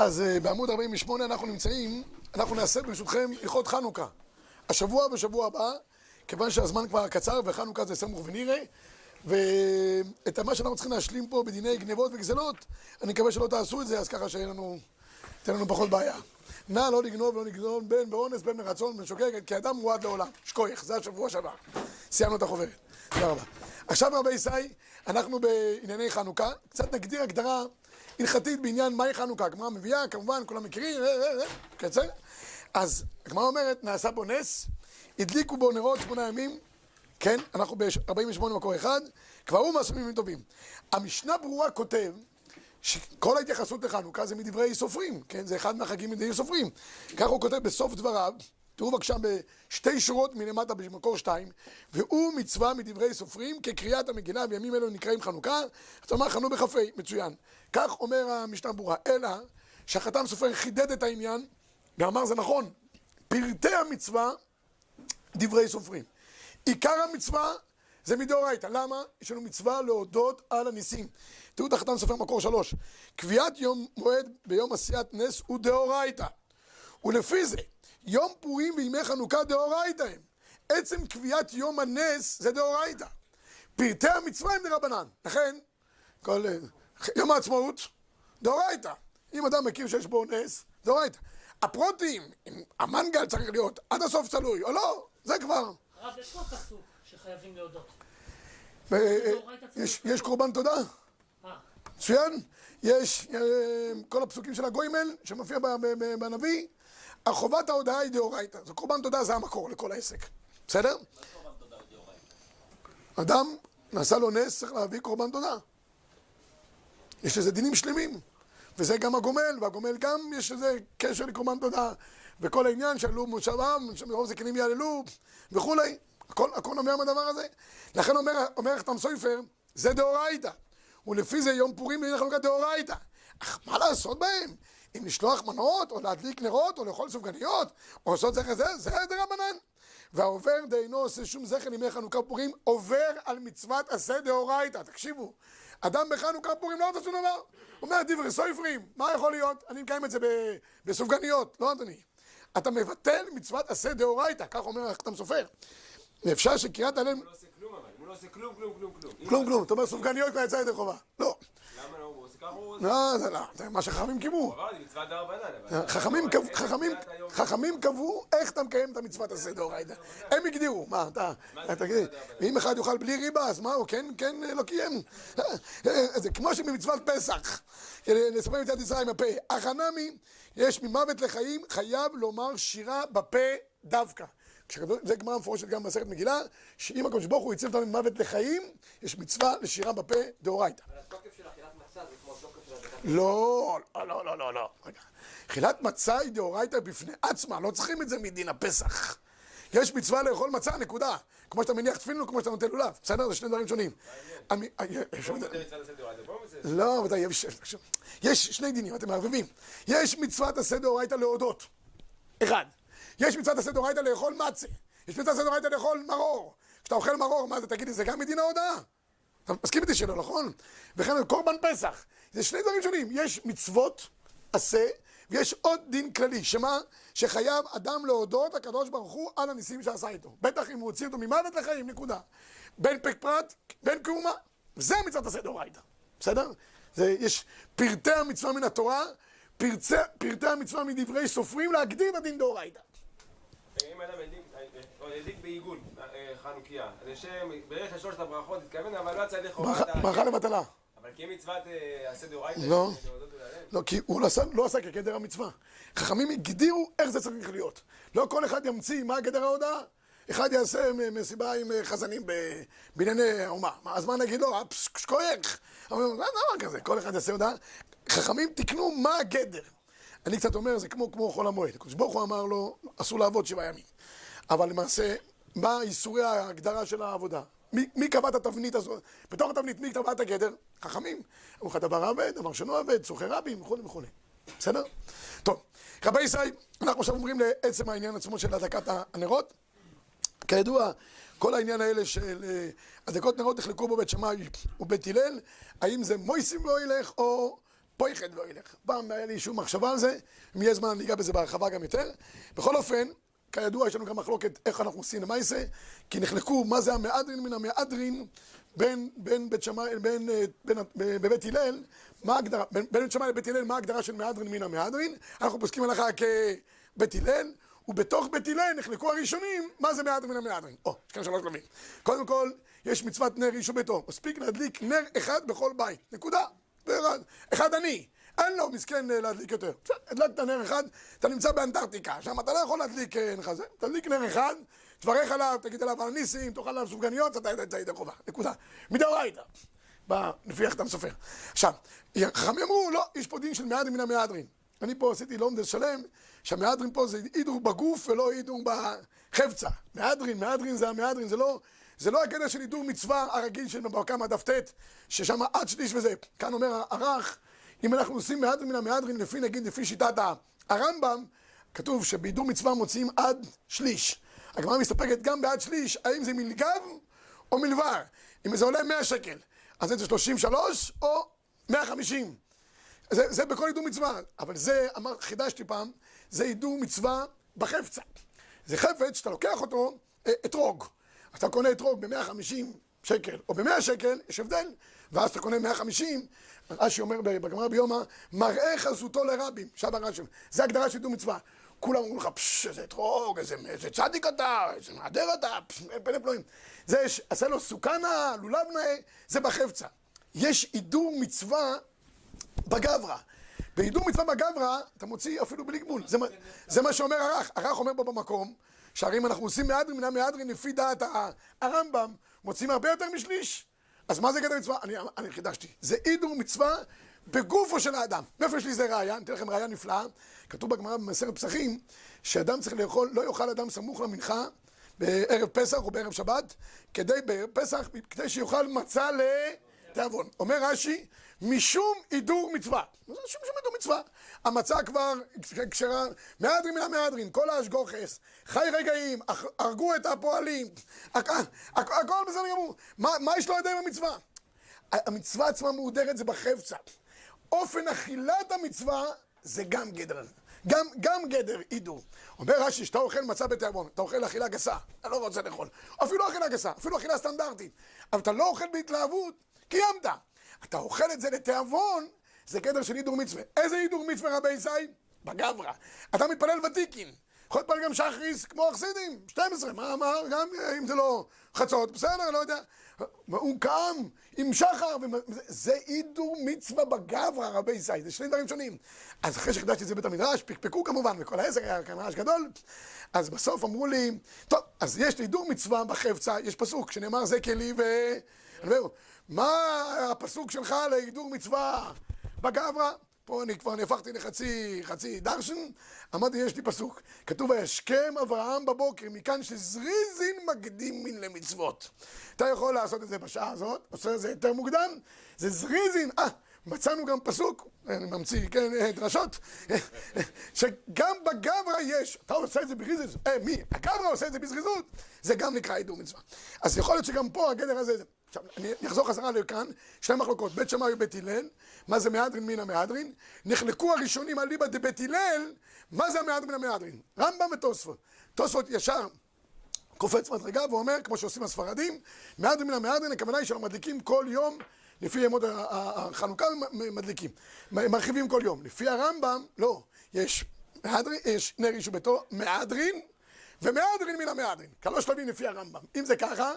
אז אה, בעמוד 48 אנחנו נמצאים, אנחנו נעשה ברשותכם הלכות חנוכה. השבוע ובשבוע הבא, כיוון שהזמן כבר קצר וחנוכה זה סמוך ונראה, ואת מה שאנחנו צריכים להשלים פה בדיני גנבות וגזלות, אני מקווה שלא תעשו את זה, אז ככה שיהיה לנו, תהיה לנו פחות בעיה. נא לא לגנוב ולא לגנוב בין באונס בין מרצון בין שוקק, כי אדם מועד לעולם. שכוייך, זה השבוע שעבר. סיימנו את החוברת. תודה רבה. עכשיו רבי ישי, אנחנו בענייני חנוכה, קצת נגדיר הגדרה הלכתית בעניין מהי חנוכה. הגמרא מביאה, כמובן, כולם מכירים, קצר. אז הגמרא אומרת, נעשה בו נס, הדליקו בו נרות שמונה ימים, כן, אנחנו ב-48 מקור אחד, כבר הוא מעשו טובים. המשנה ברורה כותב, שכל ההתייחסות לחנוכה זה מדברי סופרים, כן, זה אחד מהחגים מדברי סופרים. ככה הוא כותב בסוף דבריו, תראו בבקשה בשתי שורות מלמטה במקור שתיים, והוא מצווה מדברי סופרים כקריאת המגילה בימים אלו נקראים חנוכה, זאת אומרת חנו בכ"ה, מצוין. כך אומר המשנה ברורה, אלא שהחתם סופר חידד את העניין ואמר זה נכון, פרטי המצווה דברי סופרים. עיקר המצווה זה מדאורייתא. למה? יש לנו מצווה להודות על הניסים. תראו את החתם סופר מקור שלוש. קביעת יום מועד ביום עשיית נס הוא דאורייתא. ולפי זה, יום פורים וימי חנוכה דאורייתא הם. עצם קביעת יום הנס זה דאורייתא. פרטי המצווה הם דרבנן. לכן, כל... יום העצמאות, דאורייתא. אם אדם מכיר שיש בו נס, דאורייתא. הפרוטים, אם המנגל צריך להיות עד הסוף צלוי או לא, זה כבר. הרב, יש פה פסוק שחייבים להודות. יש קורבן תודה? אה, מצוין. יש אה, כל הפסוקים של הגוימל שמופיע בנביא. החובת ההודעה היא דאורייתא. זה קורבן תודה זה המקור לכל העסק. בסדר? אדם, נעשה לו נס, צריך להביא קורבן תודה. יש לזה דינים שלמים. וזה גם הגומל, והגומל גם יש לזה קשר לקורבן תודה. וכל העניין שעלו מושבם, שמרוב זקנים יעללו, וכולי. הכל, הכל נובע מהדבר הזה. לכן אומר, אומר החתם סופר, זה דאורייתא. ולפי זה יום פורים וימי חנוכה דאורייתא. אך מה לעשות בהם? אם לשלוח מנות, או להדליק נרות, או לאכול סופגניות, או לעשות זכר זה, זה דרבנן. והעובר דאינו עושה שום זכר ימי חנוכה ופורים, עובר על מצוות עשה דאורייתא. תקשיבו, אדם בחנוכה ופורים לא רוצה שום דבר. אומר דברי סופרים, מה יכול להיות? אני מקיים את זה בסופגניות. לא אדוני. אתה מבטל מצוות עשה דאורייתא, כך אומר החתם סופר. ואפשר שקריאת הלל... הוא לא עושה כלום אבל, הוא לא עושה כלום, כלום, כלום, כלום. כלום כלום, אתה אומר סופגניות כבר יצא ידי חובה. לא. לא? זה לא, זה מה שחכמים קיבלו. אבל... חכמים קבעו, איך אתה מקיים את המצוות הזה דאורייתא. הם הגדירו, מה אתה, תגיד? ואם אחד יאכל בלי ריבה, אז מה, הוא כן, כן, לא קיים. זה כמו שבמצוות פסח, לספר מצוות ישראל עם הפה, החנמי, יש ממוות לחיים, חייב לומר שירה בפה דווקא. זה גמרא מפורשת גם במסכת מגילה, שאם הקדוש ברוך הוא הציב אותנו ממוות לחיים, יש מצווה לשירה בפה דאורייתא. אבל התוקף של אכילת מצה זה כמו התוקף של הדקת... לא, לא, לא, לא, לא, לא. אכילת מצה היא דאורייתא בפני עצמה, לא צריכים את זה מדין הפסח. יש מצווה לאכול מצה, נקודה. כמו שאתה מניח תפילין וכמו שאתה נוטל לולב. בסדר? זה שני דברים שונים. נותן. לא, יש, יש שני דינים, אתם מערבבים. יש מצוות עשה דאורייתא להודות. אחד. יש מצוות עשה דאורייתא לאכול מצה. יש מצוות עשה דאורייתא לאכול מרור. כשאתה אוכל מרור, מה זה, תגיד לי, זה גם מדין ההודאה? אתה מסכים איתי שלא, נכון? וכן קורבן פסח. זה שני דברים שונים. יש מצוות עשה, ויש עוד דין כללי, שמה? שחייב אדם להודות לקדוש ברוך הוא על הניסים שעשה איתו. בטח אם הוא הוציא אותו ממוות לחיים, נקודה. בין פק פרט, בין כאומה. זה מצוות עשה דאורייתא. בסדר? זה, יש פרטי המצווה מן התורה, פרצי, פרטי המצווה מדברי סופרים, להגדיר את הדין דאורייתא. אם אדם הדליק- או הדליק בעיגול, אה, חנוכיה, אז השם בערך לשלושת הברכות התכוון, אבל לא יצא ידי חובת ברכה- ה... ברכה לבטלה. אבל כי מצוות אה, עשה דאורייתא, לא. ולהלל. לא, כי הוא לא עשה, לא עשה כגדר המצווה. חכמים הגדירו איך זה צריך להיות. לא כל אחד ימציא מה גדר ההודעה. אחד יעשה מסיבה עם אה, חזנים ב- בענייני האומה. מה, אז מה נגיד לו? שכוייך. אומרים, לא דבר כזה, כל אחד יעשה הודעה. חכמים תיקנו מה הגדר. אני קצת אומר, זה כמו, כמו חול המועד. הקדוש ברוך הוא אמר לו, אסור לעבוד שבעה ימים. אבל למעשה, מה איסורי ההגדרה של העבודה? מי, קבע את התבנית הזאת? בתוך התבנית, מי קבע את הגדר? חכמים. אמרו לך דבר עבד, דבר שאינו עבד, צורכי רבים, וכו' וכו'. בסדר? טוב, רבי ישראל, אנחנו עכשיו עוברים לעצם העניין עצמו של הדלקת הנרות. כידוע, כל העניין האלה של אה, הדלקות נרות נחלקו בו בית שמאי ובית הלל, האם זה מויסים ואוילך או פויחד לא ילך. פעם היה לי איזושהי מחשבה על זה, אם יהיה זמן אני אגע בזה בהרחבה גם יותר. בכל אופן, כידוע יש לנו גם מחלוקת איך אנחנו עושים למעשה, כי נחלקו מה זה המהדרין מן המהדרין בין, בין בית שמאי, בין, אה, בין, בבית הלל, מה ההגדרה, בין, בין בית שמאי לבית הלל, מה ההגדרה של מהדרין מן המהדרין, אנחנו פוסקים הלכה כבית הלל, ובתוך בית הלל נחלקו הראשונים, מה זה מהדרין מן המהדרין. או, יש כאן שלוש שלבים. קודם כל, יש מצוות נר איש וביתו, מספיק להדליק נר אחד בכל בית, נקודה. אחד אני. אין לו מסכן אה, להדליק יותר. בסדר, הדלקת נר אחד, אתה נמצא באנטארקטיקה, שם אתה לא יכול להדליק נר זה. תדליק נר אחד, תברך עליו, תגיד עליו על ניסים, תאכל עליו סופגניות, אתה ידע ידי חובה. נקודה. מדאורייתא. לפי החתם סופר. עכשיו, חכמים אמרו, לא, יש פה דין של מהדרין מן המהדרין. אני פה עשיתי לומדס שלם, שהמהדרין פה זה הידור בגוף ולא הידור בחפצה. מהדרין, מהדרין זה המהדרין, זה לא... זה לא הקטע של הידור מצווה הרגיל של מבקמה דף ט', ששם עד שליש וזה. כאן אומר הרח, אם אנחנו עושים מהדרין מן המהדרין, לפי נגיד, לפי שיטת הרמב"ם, כתוב שבהידור מצווה מוציאים עד שליש. הגמרא מסתפקת גם בעד שליש, האם זה מלגב או מלבר. אם זה עולה 100 שקל, אז זה 33 או 150. זה, זה בכל הידור מצווה. אבל זה, אמר, חידשתי פעם, זה הידור מצווה בחפצה. זה חפץ שאתה לוקח אותו, אה, אתרוג. אתה קונה אתרוג ב-150 שקל או ב-100 שקל, יש הבדל. ואז אתה קונה 150, רש"י אומר בגמרא ביומא, מראה חזותו לרבים, שבה רש"י. זה הגדרה של הידור מצווה. כולם אמרו לך, פשש, איזה אתרוג, איזה, איזה צדיק אתה, איזה מעדר אתה, פלא פלואים. זה, עשה לו סוכנה, לולב נאה, זה בחפצה. יש הידור מצווה בגברא. בהידור מצווה בגברא, אתה מוציא אפילו בלי גמול. זה, זה מה שאומר הרך. הרך אומר פה במקום, שהרי אם אנחנו עושים מהדרין מן המהדרין לפי דעת הרמב"ם, מוצאים הרבה יותר משליש. אז מה זה גדר מצווה? אני, אני חידשתי. זה הידור מצווה בגופו של האדם. מאיפה יש לי איזה ראייה? אני אתן לכם ראייה נפלאה. כתוב בגמרא במסכת פסחים, שאדם צריך לאכול, לא יאכל אדם סמוך למנחה בערב פסח או בערב שבת, כדי בערב פסח, כדי שיאכל מצה לתיאבון. אומר רש"י, משום הידור מצווה. זה שום שום הידור מצווה. המצה כבר כשרה, מהדרין מן המהדרין, כל האשגוכס, חי רגעים, הרגו את הפועלים, הכל בסדר גמור. מה יש לו עדיין במצווה? המצווה עצמה מהודרת זה בחפצה. אופן אכילת המצווה זה גם גדר. גם, גם גדר הידור. אומר רש"י, שאתה אוכל מצה בתיאבון, אתה אוכל אכילה גסה, אתה לא רוצה לאכול. אפילו אכילה גסה, אפילו אכילה סטנדרטית. אבל אתה לא אוכל בהתלהבות, קיימת. אתה אוכל את זה לתיאבון, זה גדר של הידור מצווה. איזה הידור מצווה רבי ישי? בגברא. אתה מתפלל ותיקין. יכול להתפלל גם שחריס כמו החסידים, 12, מה אמר? גם אם זה לא חצות, בסדר, לא יודע. הוא קם עם שחר, זה הידור מצווה בגברא רבי ישי, זה שני דברים שונים. אז אחרי שחידשתי את זה בית המדרש, פקפקו כמובן, וכל העסק היה כאן רעש גדול, אז בסוף אמרו לי, טוב, אז יש הידור מצווה בחפצה, יש פסוק שנאמר זה כלי ו... מה הפסוק שלך להידור מצווה בגברא? פה אני כבר נהפכתי לחצי חצי דרשן, אמרתי, יש לי פסוק. כתוב, וישכם אברהם בבוקר, מכאן שזריזין מקדימין למצוות. אתה יכול לעשות את זה בשעה הזאת, עושה את זה יותר מוקדם, זה זריזין, אה, מצאנו גם פסוק, אני ממציא, כן, אה, דרשות, שגם בגברא יש, אתה עושה את זה בזריזות, אה, מי? הגברא עושה את זה בזריזות, זה גם נקרא הידור מצווה. אז יכול להיות שגם פה הגדר הזה, עכשיו, אני אחזור חזרה לכאן, שתי מחלוקות, בית שמאי ובית הלל, מה זה מהדרין מן המהדרין? נחלקו הראשונים על ליבא דבית הלל, מה זה המהדרין מן המהדרין? רמב"ם ותוספות. תוספות ישר קופץ מדרגה ואומר, כמו שעושים הספרדים, מהדרין מן המהדרין, הכוונה היא שאנחנו מדליקים כל יום, לפי ימות החנוכה מדליקים, מרחיבים כל יום. לפי הרמב"ם, לא, יש, מהדרין, יש נר איש וביתו, מהדרין, ומהדרין מן המהדרין. כלוש שלבים לפי הרמב"ם. אם זה ככה,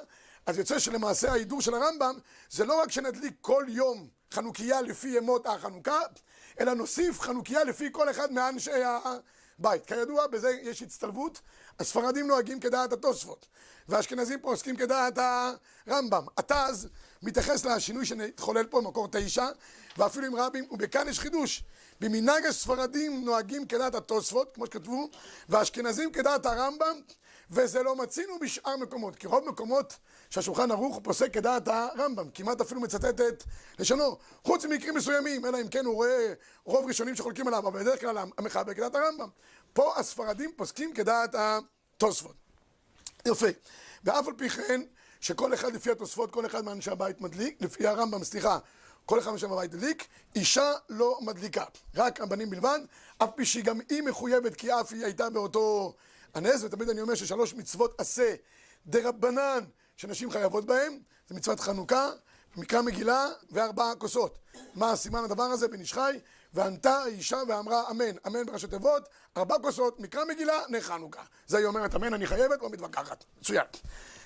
אז יוצא שלמעשה ההידור של הרמב"ם זה לא רק שנדליק כל יום חנוכיה לפי ימות החנוכה, אלא נוסיף חנוכיה לפי כל אחד מאנשי הבית. כידוע, בזה יש הצטלבות. הספרדים נוהגים כדעת התוספות, והאשכנזים פה עוסקים כדעת הרמב"ם. התז מתייחס לשינוי שהתחולל פה במקור תשע, ואפילו עם רבים, ובכאן יש חידוש. במנהג הספרדים נוהגים כדעת התוספות, כמו שכתבו, והאשכנזים כדעת הרמב"ם, וזה לא מצינו בשאר מקומות, כי רוב מקומות שהשולחן ערוך פוסק כדעת הרמב"ם, כמעט אפילו מצטט את לשונו, חוץ ממקרים מסוימים, אלא אם כן הוא רואה רוב ראשונים שחולקים עליו, אבל בדרך כלל המחבר כדעת הרמב"ם. פה הספרדים פוסקים כדעת התוספות. יפה. ואף על פי כן, שכל אחד לפי התוספות, כל אחד מאנשי הבית מדליק, לפי הרמב"ם, סליחה, כל אחד משם בבית הדליק, אישה לא מדליקה, רק הבנים בלבד, אף פי שגם היא מחויבת, כי אף היא הייתה באותו הנס, ותמיד אני אומר ששלוש מצוות עשה דרבנן שנשים חייבות בהן, זה מצוות חנוכה, מקרא מגילה וארבעה כוסות. מה סימן הדבר הזה? בן איש חי, וענתה האישה ואמרה אמן, אמן בראשי תיבות, ארבע כוסות, מקרא מגילה, נר חנוכה. זה היא אומרת אמן, אני חייבת, לא מתווכחת. מצוין.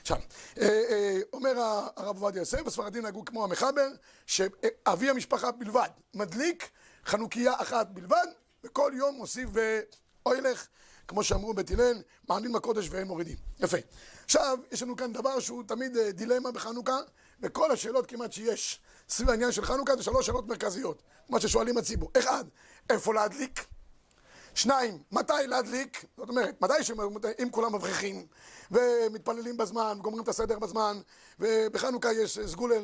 עכשיו, אה, אה, אומר הרב עובדיה יוסף, הספרדים נהגו כמו המחבר, שאבי המשפחה בלבד מדליק חנוכיה אחת בלבד, וכל יום מוסיף ואוילך, כמו שאמרו בית הלל, מעלים לקודש והם מורידים. יפה. עכשיו, יש לנו כאן דבר שהוא תמיד אה, דילמה בחנוכה, וכל השאלות כמעט שיש סביב העניין של חנוכה זה שלוש שאלות מרכזיות, מה ששואלים הציבור. אחד, איפה להדליק? שניים, מתי להדליק? זאת אומרת, מתי שאם כולם מבריחים ומתפללים בזמן, גומרים את הסדר בזמן, ובחנוכה יש סגולה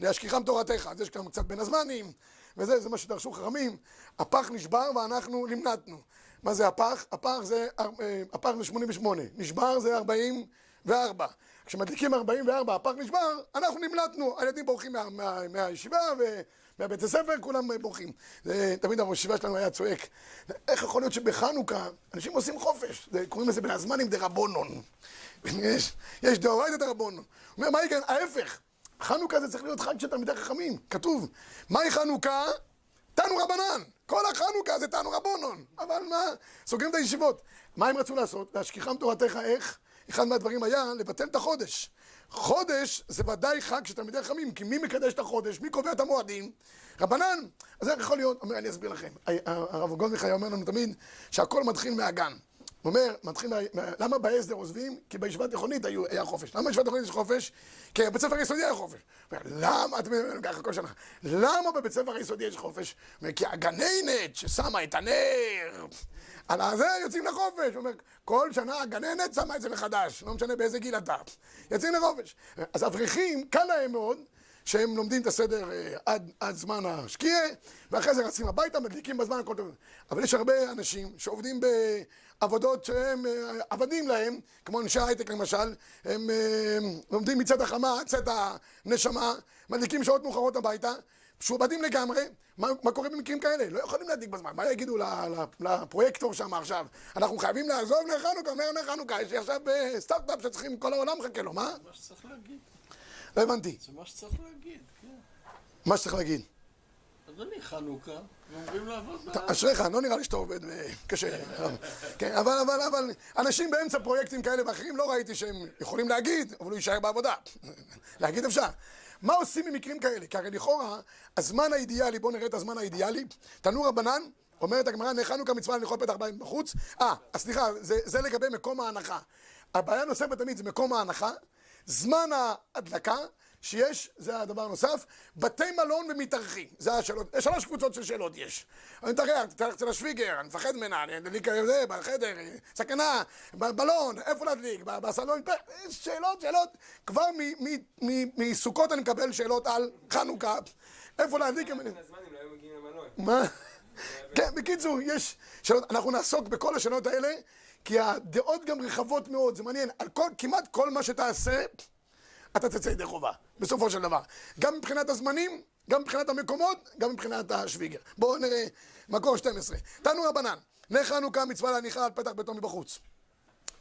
להשכיחם תורתך, אז יש גם קצת בין הזמנים, וזה, זה מה שדרשו חכמים. הפח נשבר ואנחנו נמנטנו. מה זה הפח? הפח זה, אה, הפח זה 88, נשבר זה 44. כשמדליקים 44, הפח נשבר, אנחנו נמלטנו, הילדים בורחים מה, מה, מהישיבה ומהבית הספר, כולם בורחים. זה, תמיד הישיבה שלנו היה צועק. איך יכול להיות שבחנוכה אנשים עושים חופש? זה, קוראים לזה בין הזמנים דרבונון. יש, יש דאורייתא דרבונון. הוא אומר, מה יקרה? ההפך. חנוכה זה צריך להיות חג של תלמידי חכמים. כתוב, מהי חנוכה? תנו רבנן. כל החנוכה זה תנו רבונון. אבל מה? סוגרים את הישיבות. מה הם רצו לעשות? להשכיחם תורתך איך? אחד מהדברים היה לבטל את החודש. חודש זה ודאי חג של תלמידי חכמים, כי מי מקדש את החודש? מי קובע את המועדים? רבנן. אז איך יכול להיות? אומר, אני אסביר לכם. הרב גולדמיך אומר לנו תמיד שהכל מתחיל מהגן. הוא אומר, מתחיל, מה... למה בהסדר עוזבים? כי בישיבה התיכונית היה חופש. למה בישיבה התיכונית יש חופש? כי בבית ספר היסודי היה חופש. למה, אתם ככה כל שנה, למה בבית ספר היסודי יש חופש? אומר, כי הגננת ששמה את הנר, על זה יוצאים לחופש. הוא אומר, כל שנה הגננת שמה את זה מחדש, לא משנה באיזה גיל אתה. יוצאים לחופש. אז אברכים, קל להם מאוד. שהם לומדים את הסדר אה, עד, עד זמן השקיעה, ואחרי זה רצים הביתה, מדליקים בזמן, הכל טוב. אבל יש הרבה אנשים שעובדים בעבודות שהם אה, עבדים להם, כמו אנשי הייטק למשל, הם אה, לומדים מצד החמה, צאת הנשמה, מדליקים שעות מאוחרות הביתה, משועבדים לגמרי, מה, מה קורה במקרים כאלה? לא יכולים להדליק בזמן, מה יגידו לפרויקטור שם עכשיו? אנחנו חייבים לעזוב לחנוכה, אומר לחנוכה, יש לי עכשיו סטארט-אפ שצריכים, כל העולם מחכה לו, מה? מה שצריך להגיד. לא הבנתי. זה מה שצריך להגיד, כן. מה שצריך להגיד. אדוני, חנוכה, אומרים לעבוד ב... אשריך, לא נראה לי שאתה עובד אה, קשה. כן, אבל, אבל, אבל, אנשים באמצע פרויקטים כאלה ואחרים, לא ראיתי שהם יכולים להגיד, אבל הוא יישאר בעבודה. להגיד אפשר. מה עושים במקרים כאלה? כי הרי לכאורה, הזמן האידיאלי, בואו נראה את הזמן האידיאלי. תנור רבנן, אומרת הגמרא, נחנוכה מצווה לנכון פתח בית בחוץ. אה, סליחה, זה, זה לגבי מקום ההנחה. הבעיה הנוספת תמיד זה מקום ההנחה. זמן ההדלקה שיש, זה הדבר הנוסף, בתי מלון ומתארחים, זה השאלות, שלוש קבוצות של שאלות יש. אני מתארח, תתארח אצל השוויגר, אני מפחד ממנה, אני אדליק זה, בחדר, סכנה, בבלון, איפה להדליק, בסלון, שאלות, שאלות, כבר מסוכות אני מקבל שאלות על חנוכה, איפה להדליק, מה? כן, בקיצור, יש שאלות, אנחנו נעסוק בכל השאלות האלה כי הדעות גם רחבות מאוד, זה מעניין, על כל, כמעט כל מה שתעשה, אתה תצא ידי חובה, בסופו של דבר. גם מבחינת הזמנים, גם מבחינת המקומות, גם מבחינת השוויגר. בואו נראה, מקור 12. תנו רבנן, נר חנוכה מצווה להניחה על פתח ביתו מבחוץ.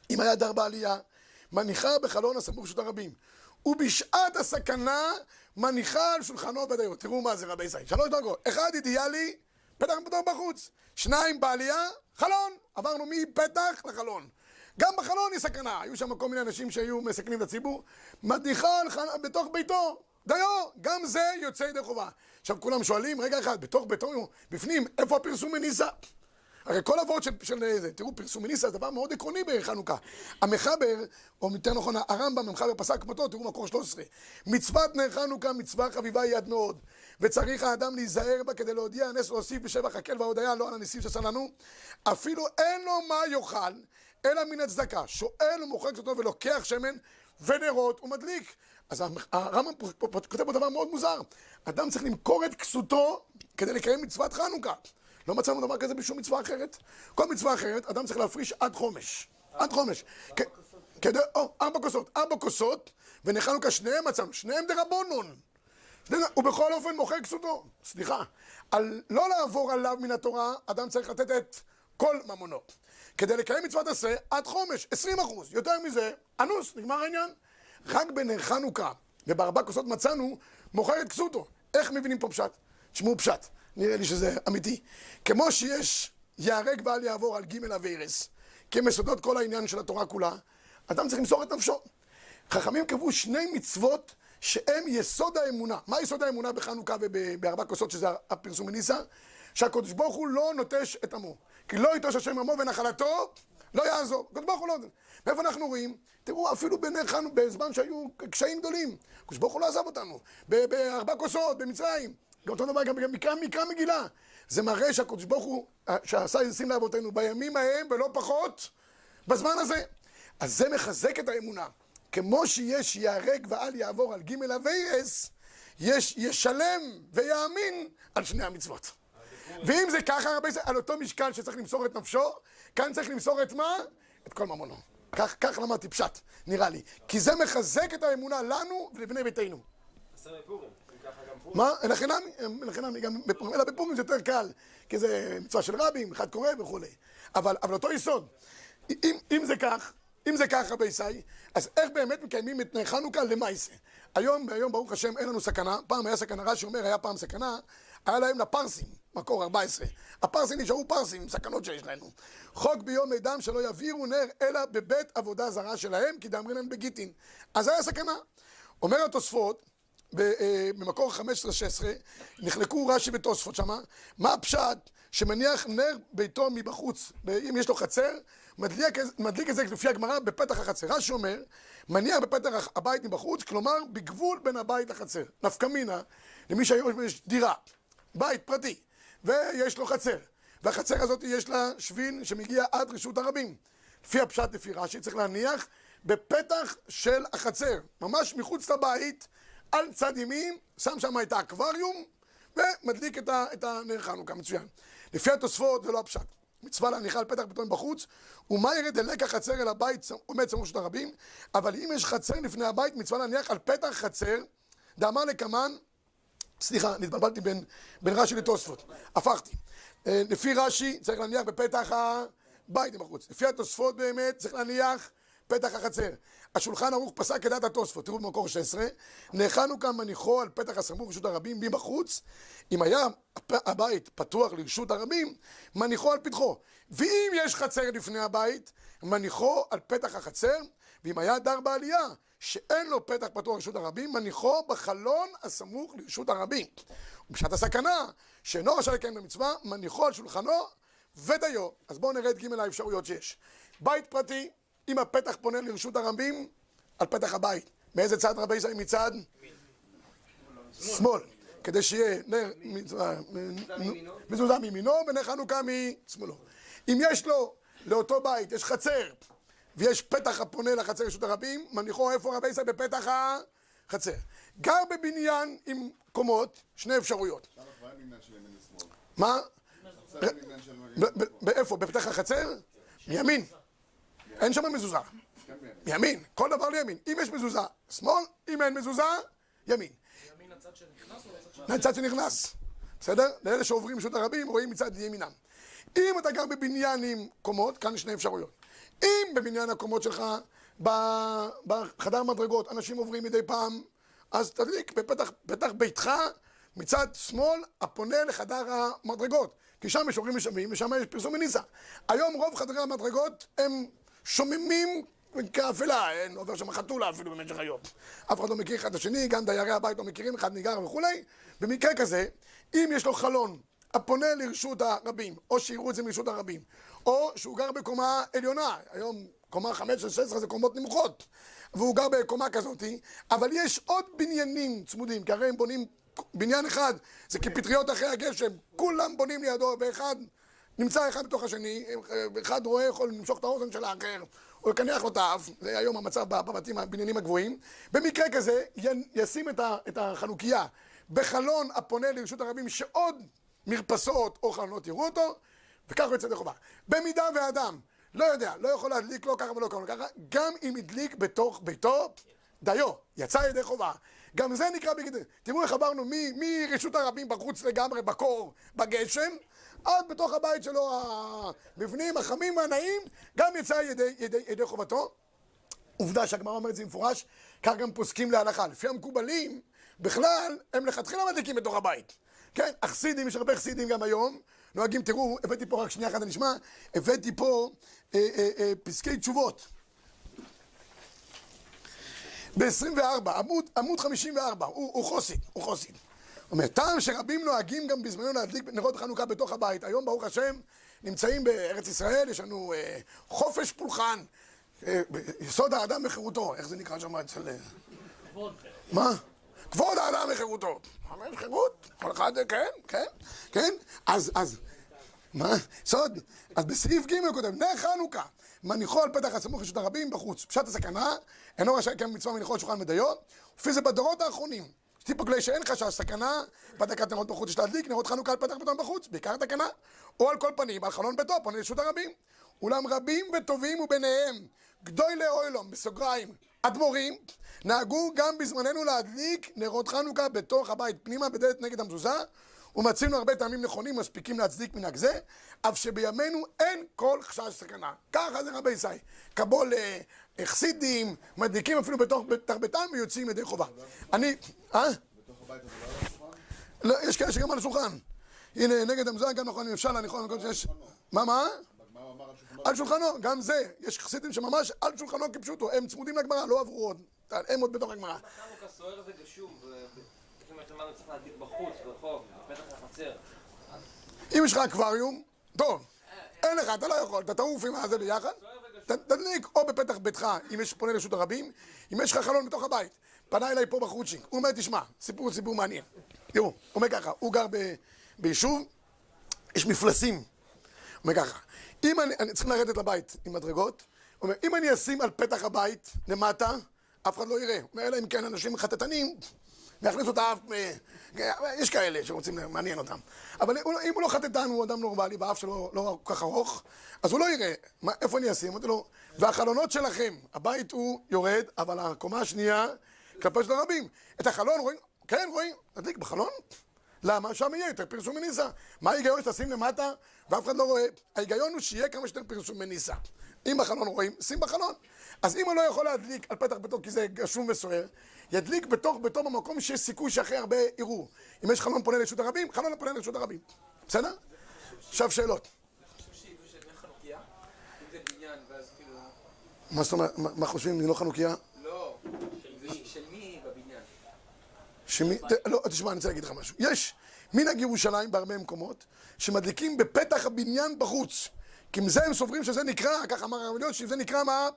אם היה דר בעלייה, מניחה בחלון הסמוך של הרבים. ובשעת הסכנה, מניחה על שולחנו בדיו. תראו מה זה רבי ישראל. שלוש דרגות. אחד אידיאלי, פתח ביתו בחוץ. שניים בעלייה, חלון. עברנו מפתח לחלון. גם בחלון יש סכנה. היו שם כל מיני אנשים שהיו מסכנים את הציבור. מדיחה בתוך ביתו. דיו, גם זה יוצא ידי חובה. עכשיו כולם שואלים, רגע אחד, בתוך ביתו, בפנים, איפה הפרסום מניסה? הרי כל אבות של, של זה, תראו, פרסום מניסה זה דבר מאוד עקרוני בחנוכה. המחבר, או יותר נכון, הרמב"ם, המחבר פסק כמותו, תראו מקור 13. מצוות נר חנוכה, מצווה חביבה היא עד מאוד. וצריך האדם להיזהר בה כדי להודיע הנס ולהוסיף בשבח הקל וההודיה, לא על הניסים שעשה לנו. אפילו אין לו מה יאכל, אלא מן הצדקה. שואל ומוחק אותו ולוקח שמן ונרות ומדליק. אז הרמב"ם כותב פה דבר מאוד מוזר. אדם צריך למכור את כסותו כדי לקיים מצוות חנוכה. לא מצאנו דבר כזה בשום מצווה אחרת. כל מצווה אחרת, אדם צריך להפריש עד חומש. עד חומש. כדי, או, ארבע כוסות. ארבע כוסות, ונחנוכה שניהם מצאנו, שניהם דרבונון. ובכל אופן מוכר כסותו. סליחה. על לא לעבור עליו מן התורה, אדם צריך לתת את כל ממונו. כדי לקיים מצוות עשה, עד חומש, 20 אחוז. יותר מזה, אנוס, נגמר העניין. רק בנר חנוכה ובארבע כוסות מצאנו, מוכר את כסותו. איך מבינים פה פשט? תשמעו פשט, נראה לי שזה אמיתי. כמו שיש ייהרג ואל יעבור על ג' אביירס, כמסודות כל העניין של התורה כולה, אדם צריך למסור את נפשו. חכמים קבעו שני מצוות שהם יסוד האמונה. מה יסוד האמונה בחנוכה ובארבע כוסות, שזה הפרסום מניסה? שהקדוש ברוך הוא לא נוטש את עמו. כי לא יטוש השם עמו ונחלתו, לא יעזור. הקדוש ברוך הוא לא... מאיפה אנחנו רואים? תראו, אפילו חנוכה, בזמן שהיו קשיים גדולים, הקדוש ברוך הוא לא עזב אותנו. בארבע כוסות, במצרים. גם אותו דבר, גם מקרא, מקרא מגילה. זה מראה שהקדוש ברוך הוא, שעשה ישים לאבותינו בימים ההם, ולא פחות, בזמן הזה. אז זה מחזק את האמונה. כמו שיש ייהרג ואל יעבור על ג' אביירס, יש ישלם ויאמין על שני המצוות. ואם זה ככה, הרבה זה על אותו משקל שצריך למסור את נפשו, כאן צריך למסור את מה? את כל ממונו. כך, כך למדתי פשט, נראה לי. כי זה מחזק את האמונה לנו ולבני ביתנו. מה? אין לכם נמי, גם בפורים, אלא בפורים זה יותר קל, כי זה מצווה של רבים, אחד קורא וכולי. אבל, אבל אותו יסוד, אם, אם זה כך, אם זה ככה בייסאי, אז איך באמת מקיימים את חנוכה למעשה? היום, היום ברוך השם אין לנו סכנה, פעם היה סכנה, רש"י אומר, היה פעם סכנה, היה להם לפרסים, מקור 14. הפרסים נשארו פרסים, סכנות שיש לנו. חוק ביום מידם שלא יביאו נר אלא בבית עבודה זרה שלהם, כי דאמרינן בגיטין. אז היה סכנה. אומר התוספות, אה, במקור 15-16, נחלקו רש"י ותוספות שמה, מה הפשט שמניח נר ביתו מבחוץ, אם יש לו חצר, מדליק, מדליק את זה לפי הגמרא בפתח החצר. רש"י אומר, מניח בפתח הבית מבחוץ, כלומר בגבול בין הבית לחצר. נפקא מינה, למי שהיום יש דירה, בית פרטי, ויש לו חצר, והחצר הזאת יש לה שביל שמגיע עד רשות הרבים. לפי הפשט, לפי רש"י, צריך להניח בפתח של החצר, ממש מחוץ לבית, על צד ימין, שם שם את האקווריום, ומדליק את, ה, את הנר חנוכה, מצוין. לפי התוספות זה לא הפשט. מצווה להניחה על פתח בטון בחוץ, ומה ירד דלק החצר אל הבית עומד סמוך של הרבים, אבל אם יש חצר לפני הבית, מצווה להניח על פתח חצר, דאמר לקמן, סליחה, נתבלבלתי בין, בין רש"י לתוספות, הפכתי. אה, לפי רש"י צריך להניח בפתח הבית בחוץ. לפי התוספות באמת צריך להניח פתח החצר. השולחן ערוך פסק כדעת התוספות, תראו במקור 16, נאכלנו כאן מניחו על פתח הסמוך לרשות הרבים מבחוץ, אם היה הבית פתוח לרשות הרבים, מניחו על פתחו. ואם יש חצר לפני הבית, מניחו על פתח החצר, ואם היה דר בעלייה, שאין לו פתח פתוח לרשות הרבים, מניחו בחלון הסמוך לרשות הרבים. ובשעת הסכנה, שאינו רשאי לקיים במצווה, מניחו על שולחנו ודיו. אז בואו נראה את ג' האפשרויות שיש. בית פרטי, אם הפתח פונה לרשות הרבים, על פתח הבית. מאיזה צד רבי ישראל? מצד? שמאל. כדי שיהיה נר מזוזה מימינו ונר חנוכה משמאלו. אם יש לו, לאותו בית, יש חצר, ויש פתח הפונה לחצר רשות הרבים, מניחו איפה רבי ישראל? בפתח החצר. גר בבניין עם קומות, שני אפשרויות. מה? באיפה? בפתח החצר? מימין. אין שם מזוזה. ימין, כל דבר לימין. אם יש מזוזה, שמאל, אם אין מזוזה, ימין. ימין הצד שנכנס או הצד שנכנס? בסדר? לאלה שעוברים רשות הרבים רואים מצד ימינם. אם אתה גר בבניין עם קומות, כאן יש שני אפשרויות. אם בבניין הקומות שלך, בחדר מדרגות, אנשים עוברים מדי פעם, אז תדליק בפתח ביתך, מצד שמאל, הפונה לחדר המדרגות. כי שם יש הורים משווים, ושם יש פרסום מניסה. היום רוב חדרי המדרגות הם שוממים כאפלה, אין עובר שם חתולה אפילו במשך היום. אף אחד לא מכיר אחד את השני, גם דיירי הבית לא מכירים, אחד ניגר וכולי. במקרה כזה, אם יש לו חלון הפונה לרשות הרבים, או שיראו את זה מרשות הרבים, או שהוא גר בקומה עליונה, היום קומה 15-16 זה קומות נמוכות, והוא גר בקומה כזאת, אבל יש עוד בניינים צמודים, כי הרי הם בונים בניין אחד, זה כפטריות אחרי הגשם, כולם בונים לידו, ואחד נמצא אחד בתוך השני, אחד רואה, יכול למשוך את האוזן של האחר, או לקנח לו את האף, זה היום המצב בבתים, הבניינים הגבוהים. במקרה כזה, ישים את החנוכיה בחלון הפונה לרשות הרבים, שעוד מרפסות או חלונות יראו אותו, וכך הוא יוצא ידי חובה. במידה ואדם לא יודע, לא יכול להדליק לא ככה ולא ככה, גם אם הדליק בתוך ביתו, דיו, יצא ידי חובה. גם זה נקרא בגד... תראו איך עברנו מרשות הרבים בחוץ לגמרי, בקור, בגשם, עד בתוך הבית שלו, המבנים החמים והנעים, גם יצא ידי, ידי, ידי חובתו. עובדה שהגמרא אומרת זה במפורש, כך גם פוסקים להלכה. לפי המקובלים, בכלל, הם לכתחילה מדליקים בתוך הבית. כן, החסידים, יש הרבה חסידים גם היום, נוהגים, תראו, הבאתי פה רק שנייה אחת, אני אשמע, הבאתי פה אה, אה, אה, פסקי תשובות. ב-24, עמוד, עמוד 54, הוא, הוא חוסיד, הוא חוסיד. אומר, טעם שרבים נוהגים גם בזמנו להדליק נרות חנוכה בתוך הבית. היום, ברוך השם, נמצאים בארץ ישראל, יש לנו אה, חופש פולחן, אה, יסוד האדם וחירותו, איך זה נקרא שם אצל... אה, מה? כבוד האדם וחירותו. אומר חירות, כל אחד, כן, כן, כן. אז, אז, מה? סוד. אז בסעיף ג' הוא כותב, נר חנוכה, מניחו על פתח הסמוך לרשות הרבים בחוץ. פשט הסכנה, אינו רשאי לקיים מצווה מניחו על שולחן מדיו, לפי זה בדורות האחרונים. טיפו כלי שאין חשש סכנה, בהדלקת נרות בחוץ יש להדליק, נרות חנוכה על פתח ביתו בחוץ, בעיקר תקנה, או על כל פנים, על חלון ביתו, פונה לרשות הרבים. אולם רבים וטובים וביניהם, גדוי לאוילום, בסוגריים, אדמו"רים, נהגו גם בזמננו להדליק נרות חנוכה בתוך הבית פנימה בדלת נגד המזוזה, ומצינו הרבה טעמים נכונים מספיקים להצדיק מנהג זה, אף שבימינו אין כל חשש סכנה. ככה זה רבי ישראל. קבול אה, חסידים, מדליקים אפילו בתוך בתוך ביתם ויוצאים ידי חובה. אני, אה? לא, יש כאלה שגם על השולחן. הנה, נגד המזוזה גם נכון, אם אפשר במקום שיש... מה, מה? על שולחנו, גם זה. יש חסידים שממש על שולחנו כפשוטו, הם צמודים לגמרא, לא עברו עוד. הם עוד בתוך הגמרא. חנוכה סוער זה גשום, ולפי מה שאמרנו צריך להדליק בחוץ, ברחוב, בפתח החצר. אם יש לך אקווריום, טוב, אין לך, אתה לא יכול, אתה תעוף עם הזה ביחד, ת- תדליק או בפתח ביתך, אם יש פונה לרשות הרבים, אם יש לך חלון בתוך הבית. פנה אליי פה בחורצ'יק, הוא אומר, תשמע, סיפור סיפור מעניין. תראו, הוא אומר ככה, הוא גר ב- ביישוב, יש מפלסים. הוא אומר ככה, אם אני, אני צריך לרדת לבית עם מדרגות, הוא אומר, אם אני אשים על פתח הבית למטה, אף אחד לא יראה. הוא אומר, אלא אם כן אנשים חטטנים, ויכניסו את האף, אה, יש כאלה שרוצים מעניין אותם. אבל לא- אם הוא לא חטטן, הוא אדם נורמלי, והאף שלו לא כל כך ארוך, אז הוא לא יראה. מה, איפה אני אשים? אמרתי לו, והחלונות שלכם, הבית הוא יורד, אבל הקומה השנייה, כלפי של הרבים. את החלון רואים? כן, רואים. תדליק בחלון. למה? שם יהיה יותר פרסום מניסה. מה ההיגיון שתשים למטה ואף אחד לא רואה? ההיגיון הוא שיהיה כמה שיותר פרסום מניסה. אם בחלון רואים, שים בחלון. אז אם הוא לא יכול להדליק על פתח ביתו כי זה גשום וסוער, ידליק בתוך ביתו במקום שיש סיכוי שאחרי הרבה יראו. אם יש חלון פונה לרשות הרבים, חלון פונה לרשות הרבים. בסדר? עכשיו שאלות. של. מה זאת אומרת, מה חושבים, לא חנוכיה? לא, של מי- של מי בבניין? שמי, ת- לא, תשמע, אני רוצה להגיד לך משהו. יש מנהג ירושלים בהרבה מקומות, שמדליקים בפתח הבניין בחוץ. כי מזה הם סוברים שזה נקרא, ככה אמר הרב אליהו, שזה נקרא מה?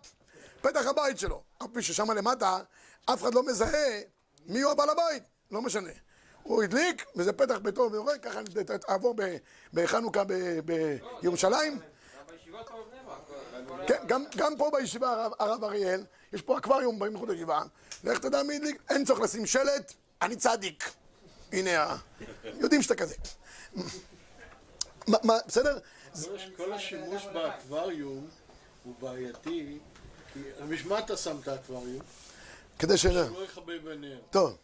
פתח הבית שלו. אף פי ששם למטה, אף אחד לא מזהה מי הוא הבעל הבית, לא משנה. הוא הדליק, וזה פתח ביתו ויורד, ככה אני אעבור ב- בחנוכה בירושלים. כן, גם, גם פה בישיבה, הרב, הרב אריאל, יש פה אקווריום באים מחוץ לישיבה. לך תדע מי הדליק, אין צורך לשים שלט, אני צדיק. הנה, ה- יודעים שאתה כזה. מה, מה, בסדר? כל הש- כל השימוש באקווריום הוא בעייתי, כי בשביל מה אתה שם את האקווריום? כדי ש... לא יכבה בנר. טוב,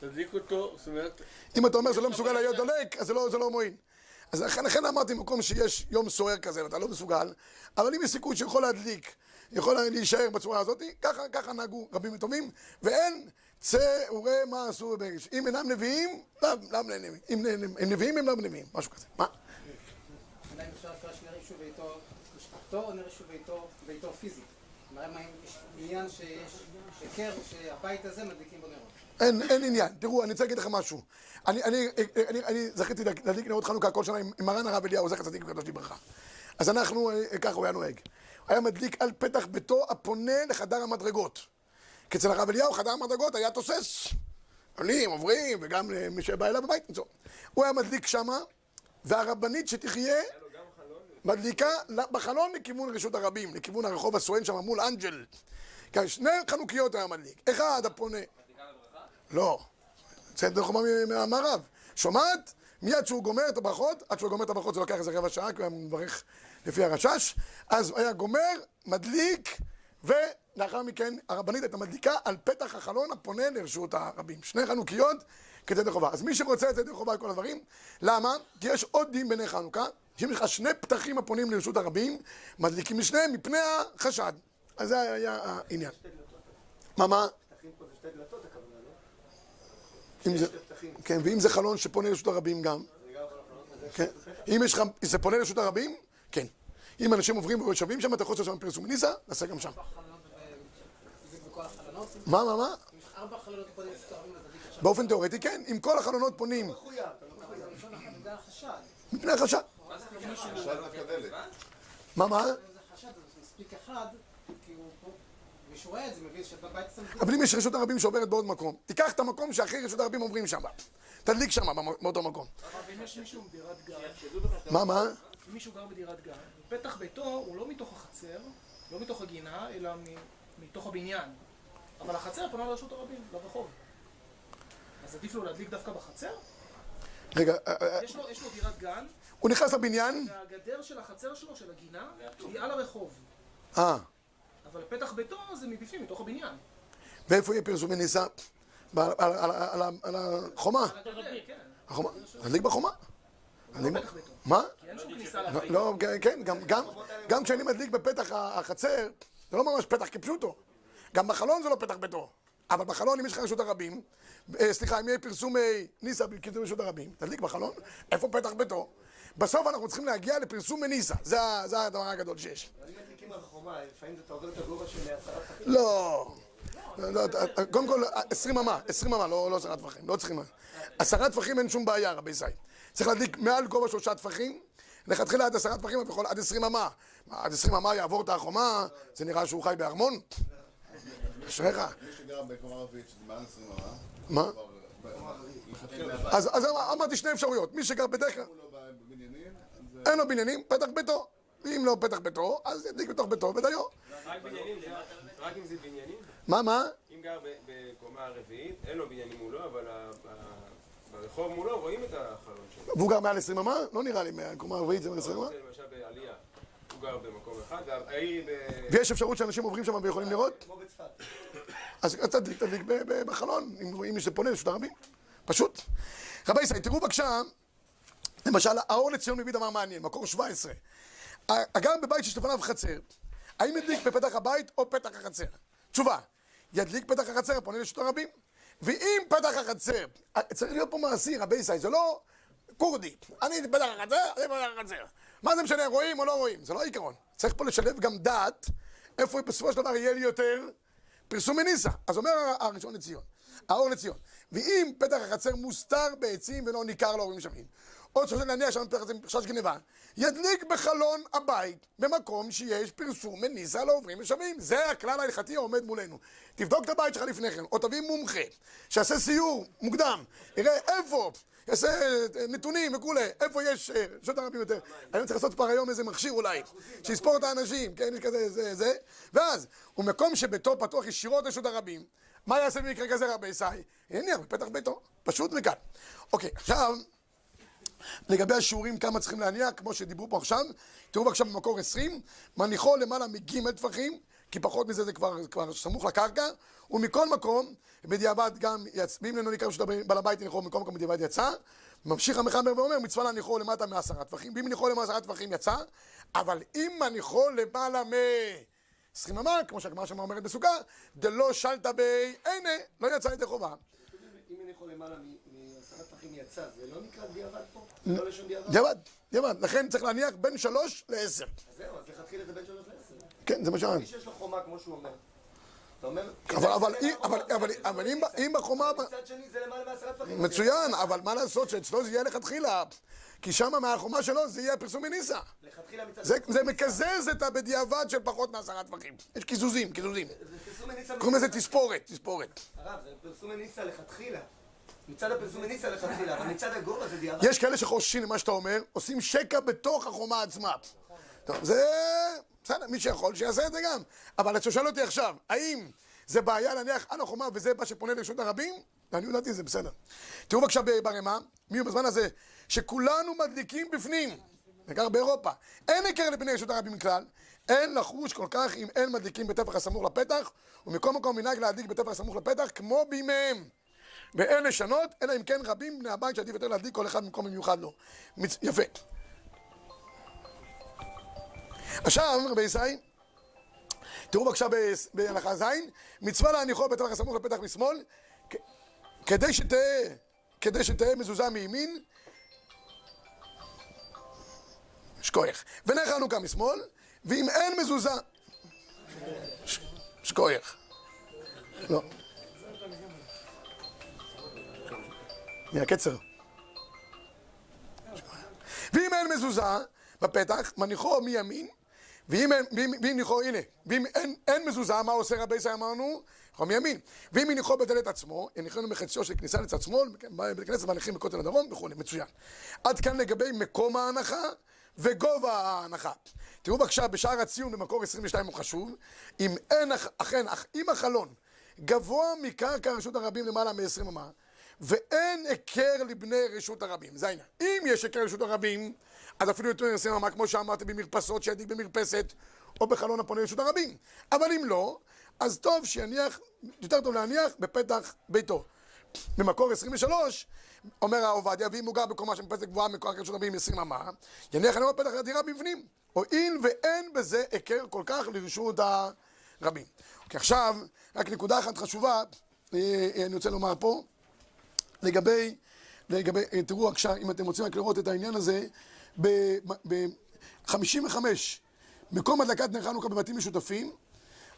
תדליק אותו, זאת אומרת, אם אתה אומר שזה לא מסוגל להיות דולק, אז זה לא, זה לא מועיל. אז לכן, אמרתי, במקום שיש יום סוער כזה, ואתה לא מסוגל, אבל אם יש סיכוי שיכול להדליק, יכול להישאר בצורה הזאת, ככה, ככה נהגו רבים וטובים, ואין צא וראה מה עשו בבקש. אם אינם נביאים, לאו לאו לנביאים. אם הם נביאים, הם לאו נביאים, משהו כזה. מה? עדיין אפשר להפרש נר יישוב ביתו משפחתו או ביתו ביתו פיזית. אין, אין עניין. תראו, אני רוצה להגיד לכם משהו. אני, אני, אני, אני זכיתי להדליק נרות חנוכה כל שנה עם מרן הרב אליהו, זכר צדיק וקדוש לברכה. אז אנחנו, אה, ככה הוא היה נוהג. היה מדליק על פתח ביתו הפונה לחדר המדרגות. כי אצל הרב אליהו חדר המדרגות היה תוסס. עולים, עוברים, וגם אה, מי שבא אליו בבית, נמצוא. הוא היה מדליק שמה, והרבנית שתחיה מדליקה בחלון לכיוון רשות הרבים, לכיוון הרחוב הסואן שם מול אנג'ל. כן, שני חנוכיות היה מדליק. אחד הפונה... לא. זה דרך חומה מהמערב. שומעת? מיד שהוא גומר את הברכות, עד שהוא גומר את הברכות זה לוקח איזה רבע שעה, כי הוא היה מברך לפי הרשש, אז הוא היה גומר, מדליק, לאחר מכן הרבנית הייתה מדליקה על פתח החלון הפונה לרשות הרבים. שני חנוכיות כדי ידי חובה. אז מי שרוצה את ידי חובה כל הדברים, למה? כי יש עוד דין בני חנוכה, שאם יש לך שני פתחים הפונים לרשות הרבים, מדליקים משניהם מפני החשד. אז זה היה העניין. מה, מה? פתחים פה זה שתי דלתות הכוונה, לא? כן, ואם זה חלון שפונה לרשות הרבים גם, כן. אם יש לך, זה פונה לרשות הרבים, כן. אם אנשים עוברים ויושבים שם, אתה יכול לעשות שם פרסום ניסה, נעשה גם שם. החלונות. מה, מה, מה? ארבע חלונות לדליק עכשיו. באופן תיאורטי, כן. אם כל החלונות פונים לא החשד. מפני החשד. מה, מה? אבל אם יש רשות הרבים שעוברת בעוד מקום, תיקח את המקום שאחרי רשות הרבים עוברים שם. תדליק שם, באותו מקום. יש מישהו גן, מה, מה? אם מישהו גר בדירת גן, פתח ביתו הוא לא מתוך החצר, לא מתוך הגינה, אלא מ- מתוך הבניין. אבל החצר פונה לרשות הרבים, לרחוב. אז עדיף לו להדליק דווקא בחצר? רגע, אה, אה, יש לו, יש לו דירת גן, הוא נכנס לבניין, והגדר של החצר שלו, של הגינה, היא על הרחוב. אה, אבל פתח ביתו זה מבפנים, מתוך הבניין. ואיפה יהיה פרסומי ניסה? ב- על- על- על- על- על החומה. על הגדר, כן. החומה. תדליק בחומה. ביתו. מה? לא. לא, כן, גם, גם, גם כשאני מדליק בפתח החצר, זה לא ממש פתח כפשוטו. גם בחלון זה לא פתח ביתו. אבל בחלון, אם יש לך רשות הרבים, אה, סליחה, אם יהיה פרסומי ניסה בקיצור רשות הרבים, תדליק בחלון, איפה פתח ביתו? בסוף אנחנו צריכים להגיע לפרסום מניסה, זה, זה הדבר הגדול שיש. אבל אם מדליקים על חומה, לפעמים אתה עובר את הגובה של עשרה פתחים. לא. לא, לא, קודם כל, עשרים אמה, עשרים אמה, לא לא עשרה טפחים, לא צריכים... עשרה טפחים אין שום בעיה, רבי זי. צריך להדליק מעל גובה שלושה טפחים, לכתחילה עד עשרה טפחים, יכול עד עשרים אמה. מה, עד עשרים אמה יעבור את החומה, זה נראה שהוא חי בארמון? אשריך. מי שגר בקומה רביעית, שזה מעל 20 אמה, מה? מלכתחילה אז אז אמרתי שני אפשרויות. מי שגר בדרך כלל, הוא לא אין לו בניינים, פתח ביתו. אם לא פתח ביתו, אז ידליק בתוך ביתו ודיו. רק בניינים, רק אם זה בניינים? מה, מה? אם גר בקומה רביעית, אין לו בניינים מולו, אבל ברחוב מולו רואים את החלון שלו. והוא גר מעל עשרים אמה? לא נראה לי, קומה רביעית זה מעל עשרים אמה. זה למשל בעלייה, גר במקום אחד, והעיר ב... ויש אפשרות שאנשים עוברים שם ויכולים לראות? כמו בצפת. אז תדליק, תדליק בחלון, אם רואים שזה פונה לרשות הרבים. פשוט. רבי ישראל, תראו בבקשה, למשל, האור לציון מביא דבר מעניין, מקור 17. הגר בבית שיש לפניו חצר, האם ידליק בפתח הבית או פתח החצר? תשובה, ידליק פתח החצר, פונה לרשות הרבים. ואם פתח החצר, צריך להיות פה מעשי, רבי ישראל, זה לא כורדי. אני פתח החצר, אני פתח החצר. מה זה משנה, רואים או לא רואים? זה לא העיקרון. צריך פה לשלב גם דעת, איפה בסופו של דבר יהיה לי יותר פרסום מניסה. אז אומר הראשון לציון, האור לציון, ואם פתח החצר מוסתר בעצים ולא ניכר להורים שמים, עוד שחושב להניח שם פתח החצר חשש גניבה, ידליק בחלון הבית במקום שיש פרסום מניסה לעוברים ושבים. זה הכלל ההלכתי העומד מולנו. תבדוק את הבית שלך לפני כן, או תביא מומחה, שיעשה סיור מוקדם, יראה איפה, יעשה אה, נתונים וכולי, איפה יש אה, רשות הרבים יותר. היום צריך לעשות כבר היום איזה מכשיר אולי, שיספור את האנשים, כן, כזה, זה, זה, ואז, ומקום שביתו פתוח ישירות לרשות הרבים, מה יעשה במקרה כזה רבי ישי? הניח בפתח ביתו, פשוט מכאן. אוקיי, עכשיו, לגבי השיעורים כמה צריכים להניח, כמו שדיברו פה עכשיו, תראו בבקשה במקור 20, מניחו למעלה מג' טפחים, כי פחות מזה זה כבר, כבר סמוך לקרקע, ומכל מקום, בדיעבד גם, יצ... ואם אינו ניכר פשוט בעל הבית הניחו מכל מקום בדיעבד יצא, ממשיך המחבר ואומר, מצווה להניחו למטה מעשרה טפחים, ואם הניחו למעלה מעשרה טפחים יצא, אבל אם מניחו למעלה מ... עשרים אמה, כמו שהגמרא שם אומרת בסוכה, דלא שלטה בי, הנה, לא יצא ידי חובה. אם יכול למעלה מ- יצא, זה לא נקרא דיעבד פה? לא לשון דיעבד? דיעבד, דיעבד, לכן צריך להניח בין שלוש לעשר. אז זהו, אז לכתחילה זה בין שלוש לעשר. כן, זה מה שאמרתי. מי שיש לו חומה, כמו שהוא אומר. אבל, אבל, זה אם- בחומה... מצד שני זה למעלה מעשרה טפחים. מצוין, אבל מה לעשות שאצלו זה יהיה לכתחילה, כי שם מהחומה שלו זה יהיה פרסום מניסה. לכתחילה מצד... זה, זה מקזז את הבדיעבד של פחות מעשרה טפחים. יש קיזוזים, קיזוזים. קוראים לזה תספורת, תספורת. הרב, זה פרסום מניסה לכתחילה. מצד הפרסום מניסה לכתחילה, אבל מצד הגובה זה. יש כאלה שחוששים למה שאתה אומר, עושים שקע בתוך החומה עצמה. טוב, זה... בסדר, מי שיכול שיעשה את זה גם. אבל אתה שואל אותי עכשיו, האם זה בעיה להניח על החומה וזה מה שפונה לרשות הרבים? לעניות דעתי זה בסדר. תראו בבקשה ברמה, מי הוא בזמן הזה, שכולנו מדליקים בפנים, בעיקר באירופה. אין היכר לבני רשות הרבים כלל, אין לחוש כל כך אם אין מדליקים בטפח הסמוך לפתח, ומכל מקום מנהג להדליק בטפח הסמוך לפתח כמו בימיהם. ואין לשנות, אלא אם כן רבים בני הבית שעדיף יותר להדליק כל אחד במקום במיוחד לו. מצ... יפה. עכשיו, רבי ישראל, תראו בבקשה בהלכה ז', מצווה להניחו בטפח הסמוך לפתח משמאל, כדי שתהא, כדי שתהא מזוזה מימין, שכוייך. ונר חנוכה משמאל, ואם אין מזוזה... שכוייך. לא. מהקצר. ואם אין מזוזה בפתח, מניחו מימין, ואם אין, ואם, ניחו, הנה, ואם אין, אין מזוזה, מה עושה רבי ישראל אמרנו? ניחו מימין. ואם הניחו בדלת עצמו, הניחנו מחציו של כניסה לצד שמאל, בבית הכנסת מניחים בכותל הדרום וכולי, מצוין. עד כאן לגבי מקום ההנחה וגובה ההנחה. תראו בבקשה, בשער הציון במקור 22 הוא חשוב, אם אין, אכ- אכן, אך אם החלון גבוה מקרקע רשות הרבים למעלה מ-20 אמה, ואין היכר לבני רשות הרבים, זה העניין. אם יש היכר לרשות הרבים, אז אפילו יותר מ-20 אמה, כמו שאמרתי, במרפסות, שידליק במרפסת, או בחלון הפונה לרשות הרבים. אבל אם לא, אז טוב שיניח, יותר טוב להניח בפתח ביתו. במקור 23, אומר הרב עובדיה, ואם הוא גר בקומה שמפסת גבוהה מקרקע רשות הרבים 20 אמה, יניח עליו בפתח הדירה בפנים. הואיל ואין בזה היכר כל כך לרשות הרבים. אוקיי, עכשיו, רק נקודה אחת חשובה, אה, אה, אני רוצה לומר פה, לגבי, לגבי, אה, תראו עכשיו, אם אתם רוצים רק לראות את העניין הזה, ב-55, מקום הדלקת נר חנוכה בבתים משותפים,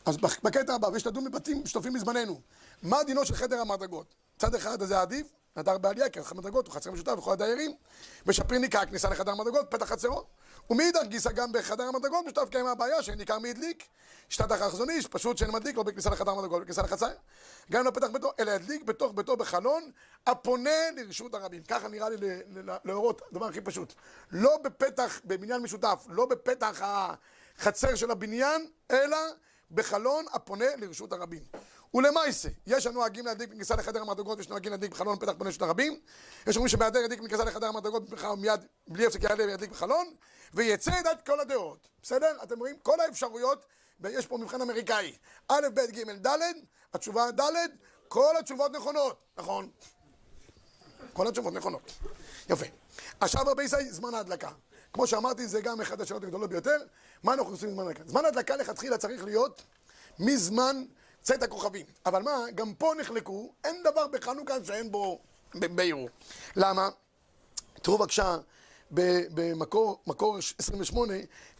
אז בק- בקטע הבא, ויש לדון בבתים משותפים מזמננו. מה דינו של חדר המדרגות? צד אחד זה עדיף, נדר בעלייה, כי חדר המדרגות הוא חצר משותף וכל הדיירים, ושפיר ניכר כניסה לחדר המדרגות, פתח חצרו. ומאידך גיסא גם בחדר המדרגות משותף קיימה הבעיה שאין ניכר מי הדליק. שיטת החזון פשוט שאין מדליק לא בכניסה לחדר המדרגות, בכניסה לחצר. גם לא פתח ביתו, אלא ידליק בתוך ביתו בחלון, הפונה לרשות הרבים. ככה נראה לי להורות, הדבר הכי פשוט. לא בפתח, בבניין משותף, לא בפתח החצר של הבניין, אלא בחלון הפונה לרשות הרבים. ולמעשה, יש הנוהגים להדליק בכניסה לחדר המדרגות ויש נוהגים להדליק בחלון פתח פונה הרבים. יש אומרים שבהיעדר ידליק בכניסה לחדר המדרגות מיד בלי הפסק יעלה וידליק בחלון, ויצא דעת כל הדעות. בסדר? אתם רואים? כל האפשרויות, ויש פה מבחן אמריקאי. א', ב', ג', ד', התשובה ד', כל התשובות נכונות. נכון. כל התשובות נכונות. יפה. עכשיו רבי ישראל, זמן ההדלקה. כמו שאמרתי, זה גם אחת השאלות הגדולות ביותר. מה אנחנו עושים בזמן ההדלקה? זמן ההדלקה לכתחילה צריך להיות מזמן צאת הכוכבים. אבל מה, גם פה נחלקו, אין דבר בחנוכה שאין בו ב- בערעור. למה? תראו בבקשה, במקור מקור 28,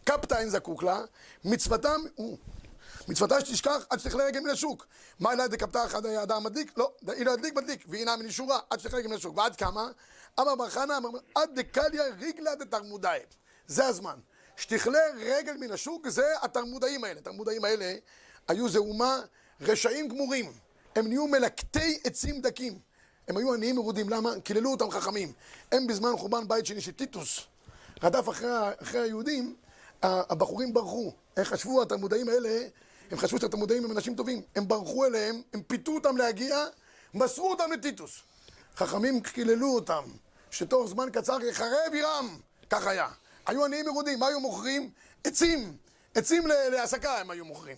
קפטה אין זקוק לה, מצוותם, הוא, מצוותה שתשכח עד שתכלה רגל מן השוק. מה אלא דקפתה אחד האדם מדליק? לא, היא לא ידליק מדליק, והנה מן אישורה עד שתכלה רגל מן השוק. ועד כמה? אמר בר חנא, אמר עד דקליה ריגלה דתרמודאי. זה הזמן. שתכלה רגל מן השוק זה התרמודאים האלה. התרמודאים האלה היו זה אומה רשעים גמורים. הם נהיו מלקטי עצים דקים. הם היו עניים מרודים, למה? קיללו אותם חכמים. הם בזמן חורבן בית שני של טיטוס, רדף אחרי, אחרי היהודים, הבחורים ברחו. הם חשבו, התלמודאים האלה, הם חשבו שהתלמודאים הם אנשים טובים. הם ברחו אליהם, הם פיתו אותם להגיע, מסרו אותם לטיטוס. חכמים קיללו אותם, שתוך זמן קצר יחרב עירם. כך היה. היו עניים מרודים, מה היו מוכרים? עצים. עצים ל- להעסקה הם היו מוכרים.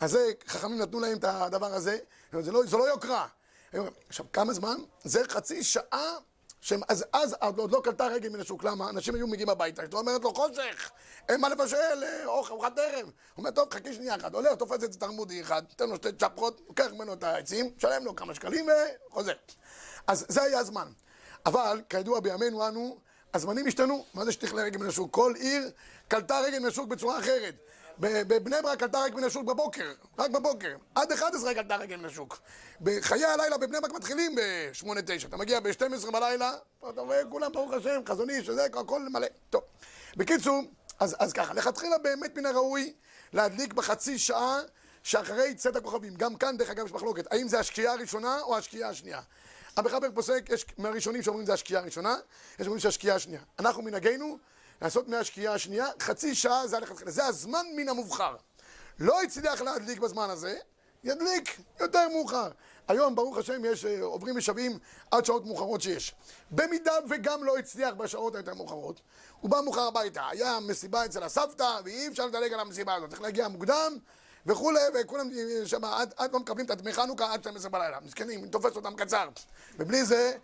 אז זה, חכמים נתנו להם את הדבר הזה, זה לא, זה לא יוקרה. עכשיו, כמה זמן? זה חצי שעה, שהם, אז, אז עוד עוד לא קלטה רגל מן השוק, למה? אנשים היו מגיעים הביתה, אשתו אומרת לו, חושך, אין מה לבשל, אה, אוכל, ארוחת ערב. הוא אומר, טוב, חכי שנייה אחת, הולך, תופס איזה תרמודי אחד, תן לו שתי צ'פחות, לוקח ממנו את העצים, משלם לו כמה שקלים וחוזר. אז זה היה הזמן. אבל, כידוע בימינו אנו, הזמנים השתנו. מה זה שתכלה רגל מן השוק? כל עיר קלטה רגל מן השוק בצורה אחרת. בבני ברק קלטה רגל מן השוק בבוקר, רק בבוקר. עד 11 קלטה רגל מן השוק. בחיי הלילה בבני ברק מתחילים ב-8-9. אתה מגיע ב-12 בלילה, אתה רואה כולם, ברוך השם, חזון איש, וזה, הכל מלא. טוב. בקיצור, אז, אז ככה, לכתחילה באמת מן הראוי להדליק בחצי שעה שאחרי צאת הכוכבים. גם כאן, דרך אגב, יש מחלוקת. האם זה השקיעה הראשונה או השקיעה השנייה? המחבר פוסק, יש מהראשונים שאומרים זה השקיעה הראשונה, יש אומרים שהשקיעה השנייה. אנחנו מנהגנו לעשות מהשקיעה השנייה, חצי שעה זה הלכת תחילה. זה הזמן מן המובחר. לא הצליח להדליק בזמן הזה, ידליק יותר מאוחר. היום, ברוך השם, יש, אה, עוברים ושבים עד שעות מאוחרות שיש. במידה וגם לא הצליח בשעות היותר מאוחרות, הוא בא מאוחר הביתה. היה מסיבה אצל הסבתא, ואי אפשר לדלג על המסיבה הזאת. צריך להגיע מוקדם וכולי, וכולם שם עד, עד לא מקבלים את הדמי חנוכה עד 12 בלילה. מסכנים, תופס אותם קצר. ובלי זה...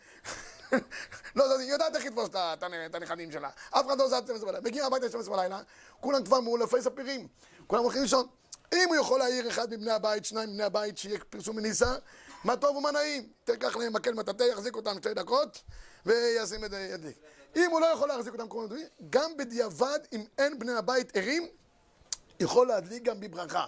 לא, היא יודעת איך לתפוס את את את הנכדים שלה. אף אחד לא עושה עד 12 בלילה. מגיעים הביתה 12 בלילה, כולם כבר מאולפי ספירים. כולם הולכים לישון. אם הוא יכול להעיר אחד מבני הבית, שניים מבני הבית, שיהיה פרסום מניסה, מה טוב ומה נעים. תיקח להם מקל מטאטא, יחזיק אותם שתי דקות, וישים את ידליק. אם הוא לא יכול להחזיק אותם כל הזמן, גם בדיעבד, אם אין בני הבית ערים, יכול להדליק גם בברכה.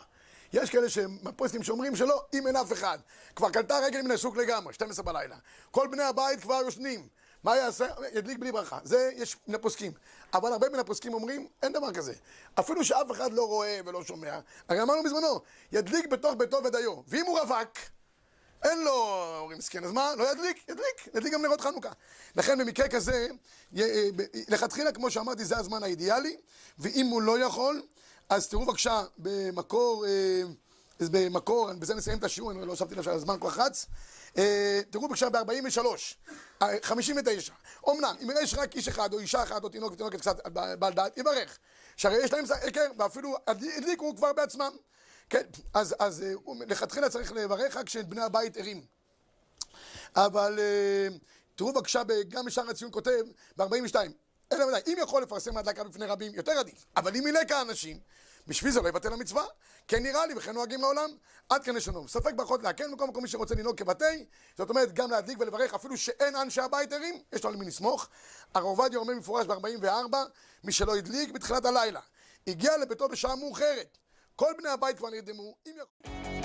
יש כאלה שהם הפוסטים שאומרים שלא, אם אין אף אחד. כבר קלטה רגל מן השוק לגמרי, 12 בלילה. כל בני הבית כבר יושנים. מה יעשה? ידליק בלי ברכה. זה יש מן הפוסקים. אבל הרבה מן הפוסקים אומרים, אין דבר כזה. אפילו שאף אחד לא רואה ולא שומע. הרי אמרנו בזמנו, ידליק בתוך ביתו ודיו. ואם הוא רווק, אין לו הורים מסכן, אז מה? לא ידליק? ידליק. ידליק גם נרות חנוכה. לכן במקרה כזה, אה, ב- לכתחילה, כמו שאמרתי, זה הזמן האידיאלי, ואם הוא לא יכול, אז תראו בבקשה במקור, אה, במקור, בזה נסיים את השיעור, אני לא הוספתי לב שהזמן רץ. אה, תראו בבקשה ב-43, 59. אמנם, אם יש רק איש אחד או אישה אחת או תינוק ותינוקת קצת בעל דעת, יברך. שהרי יש להם היכר, ואפילו הדליקו כבר בעצמם. כן, אז, אז אה, לכתחילה צריך לברך רק כשבני הבית ערים. אבל אה, תראו בבקשה, גם בשער הציון כותב, ב-42, אלא ודאי, אם יכול לפרסם הדלקה בפני רבים, יותר עדיף. אבל אם מילא האנשים, בשביל זה לא יבטל המצווה. כן נראה לי, וכן נוהגים לעולם. עד כאן יש לנו. ספק ברכות להקל מקום, מקום מי שרוצה לנהוג כבתי. זאת אומרת, גם להדליק ולברך, אפילו שאין אנשי הבית ערים, יש לו על מי לסמוך. הרב עובדיה אומר במפורש ב-44, מי שלא הדליק בתחילת הלילה, הגיע לביתו בשעה מאוחרת. כל בני הבית כבר נרדמו. אם יכול...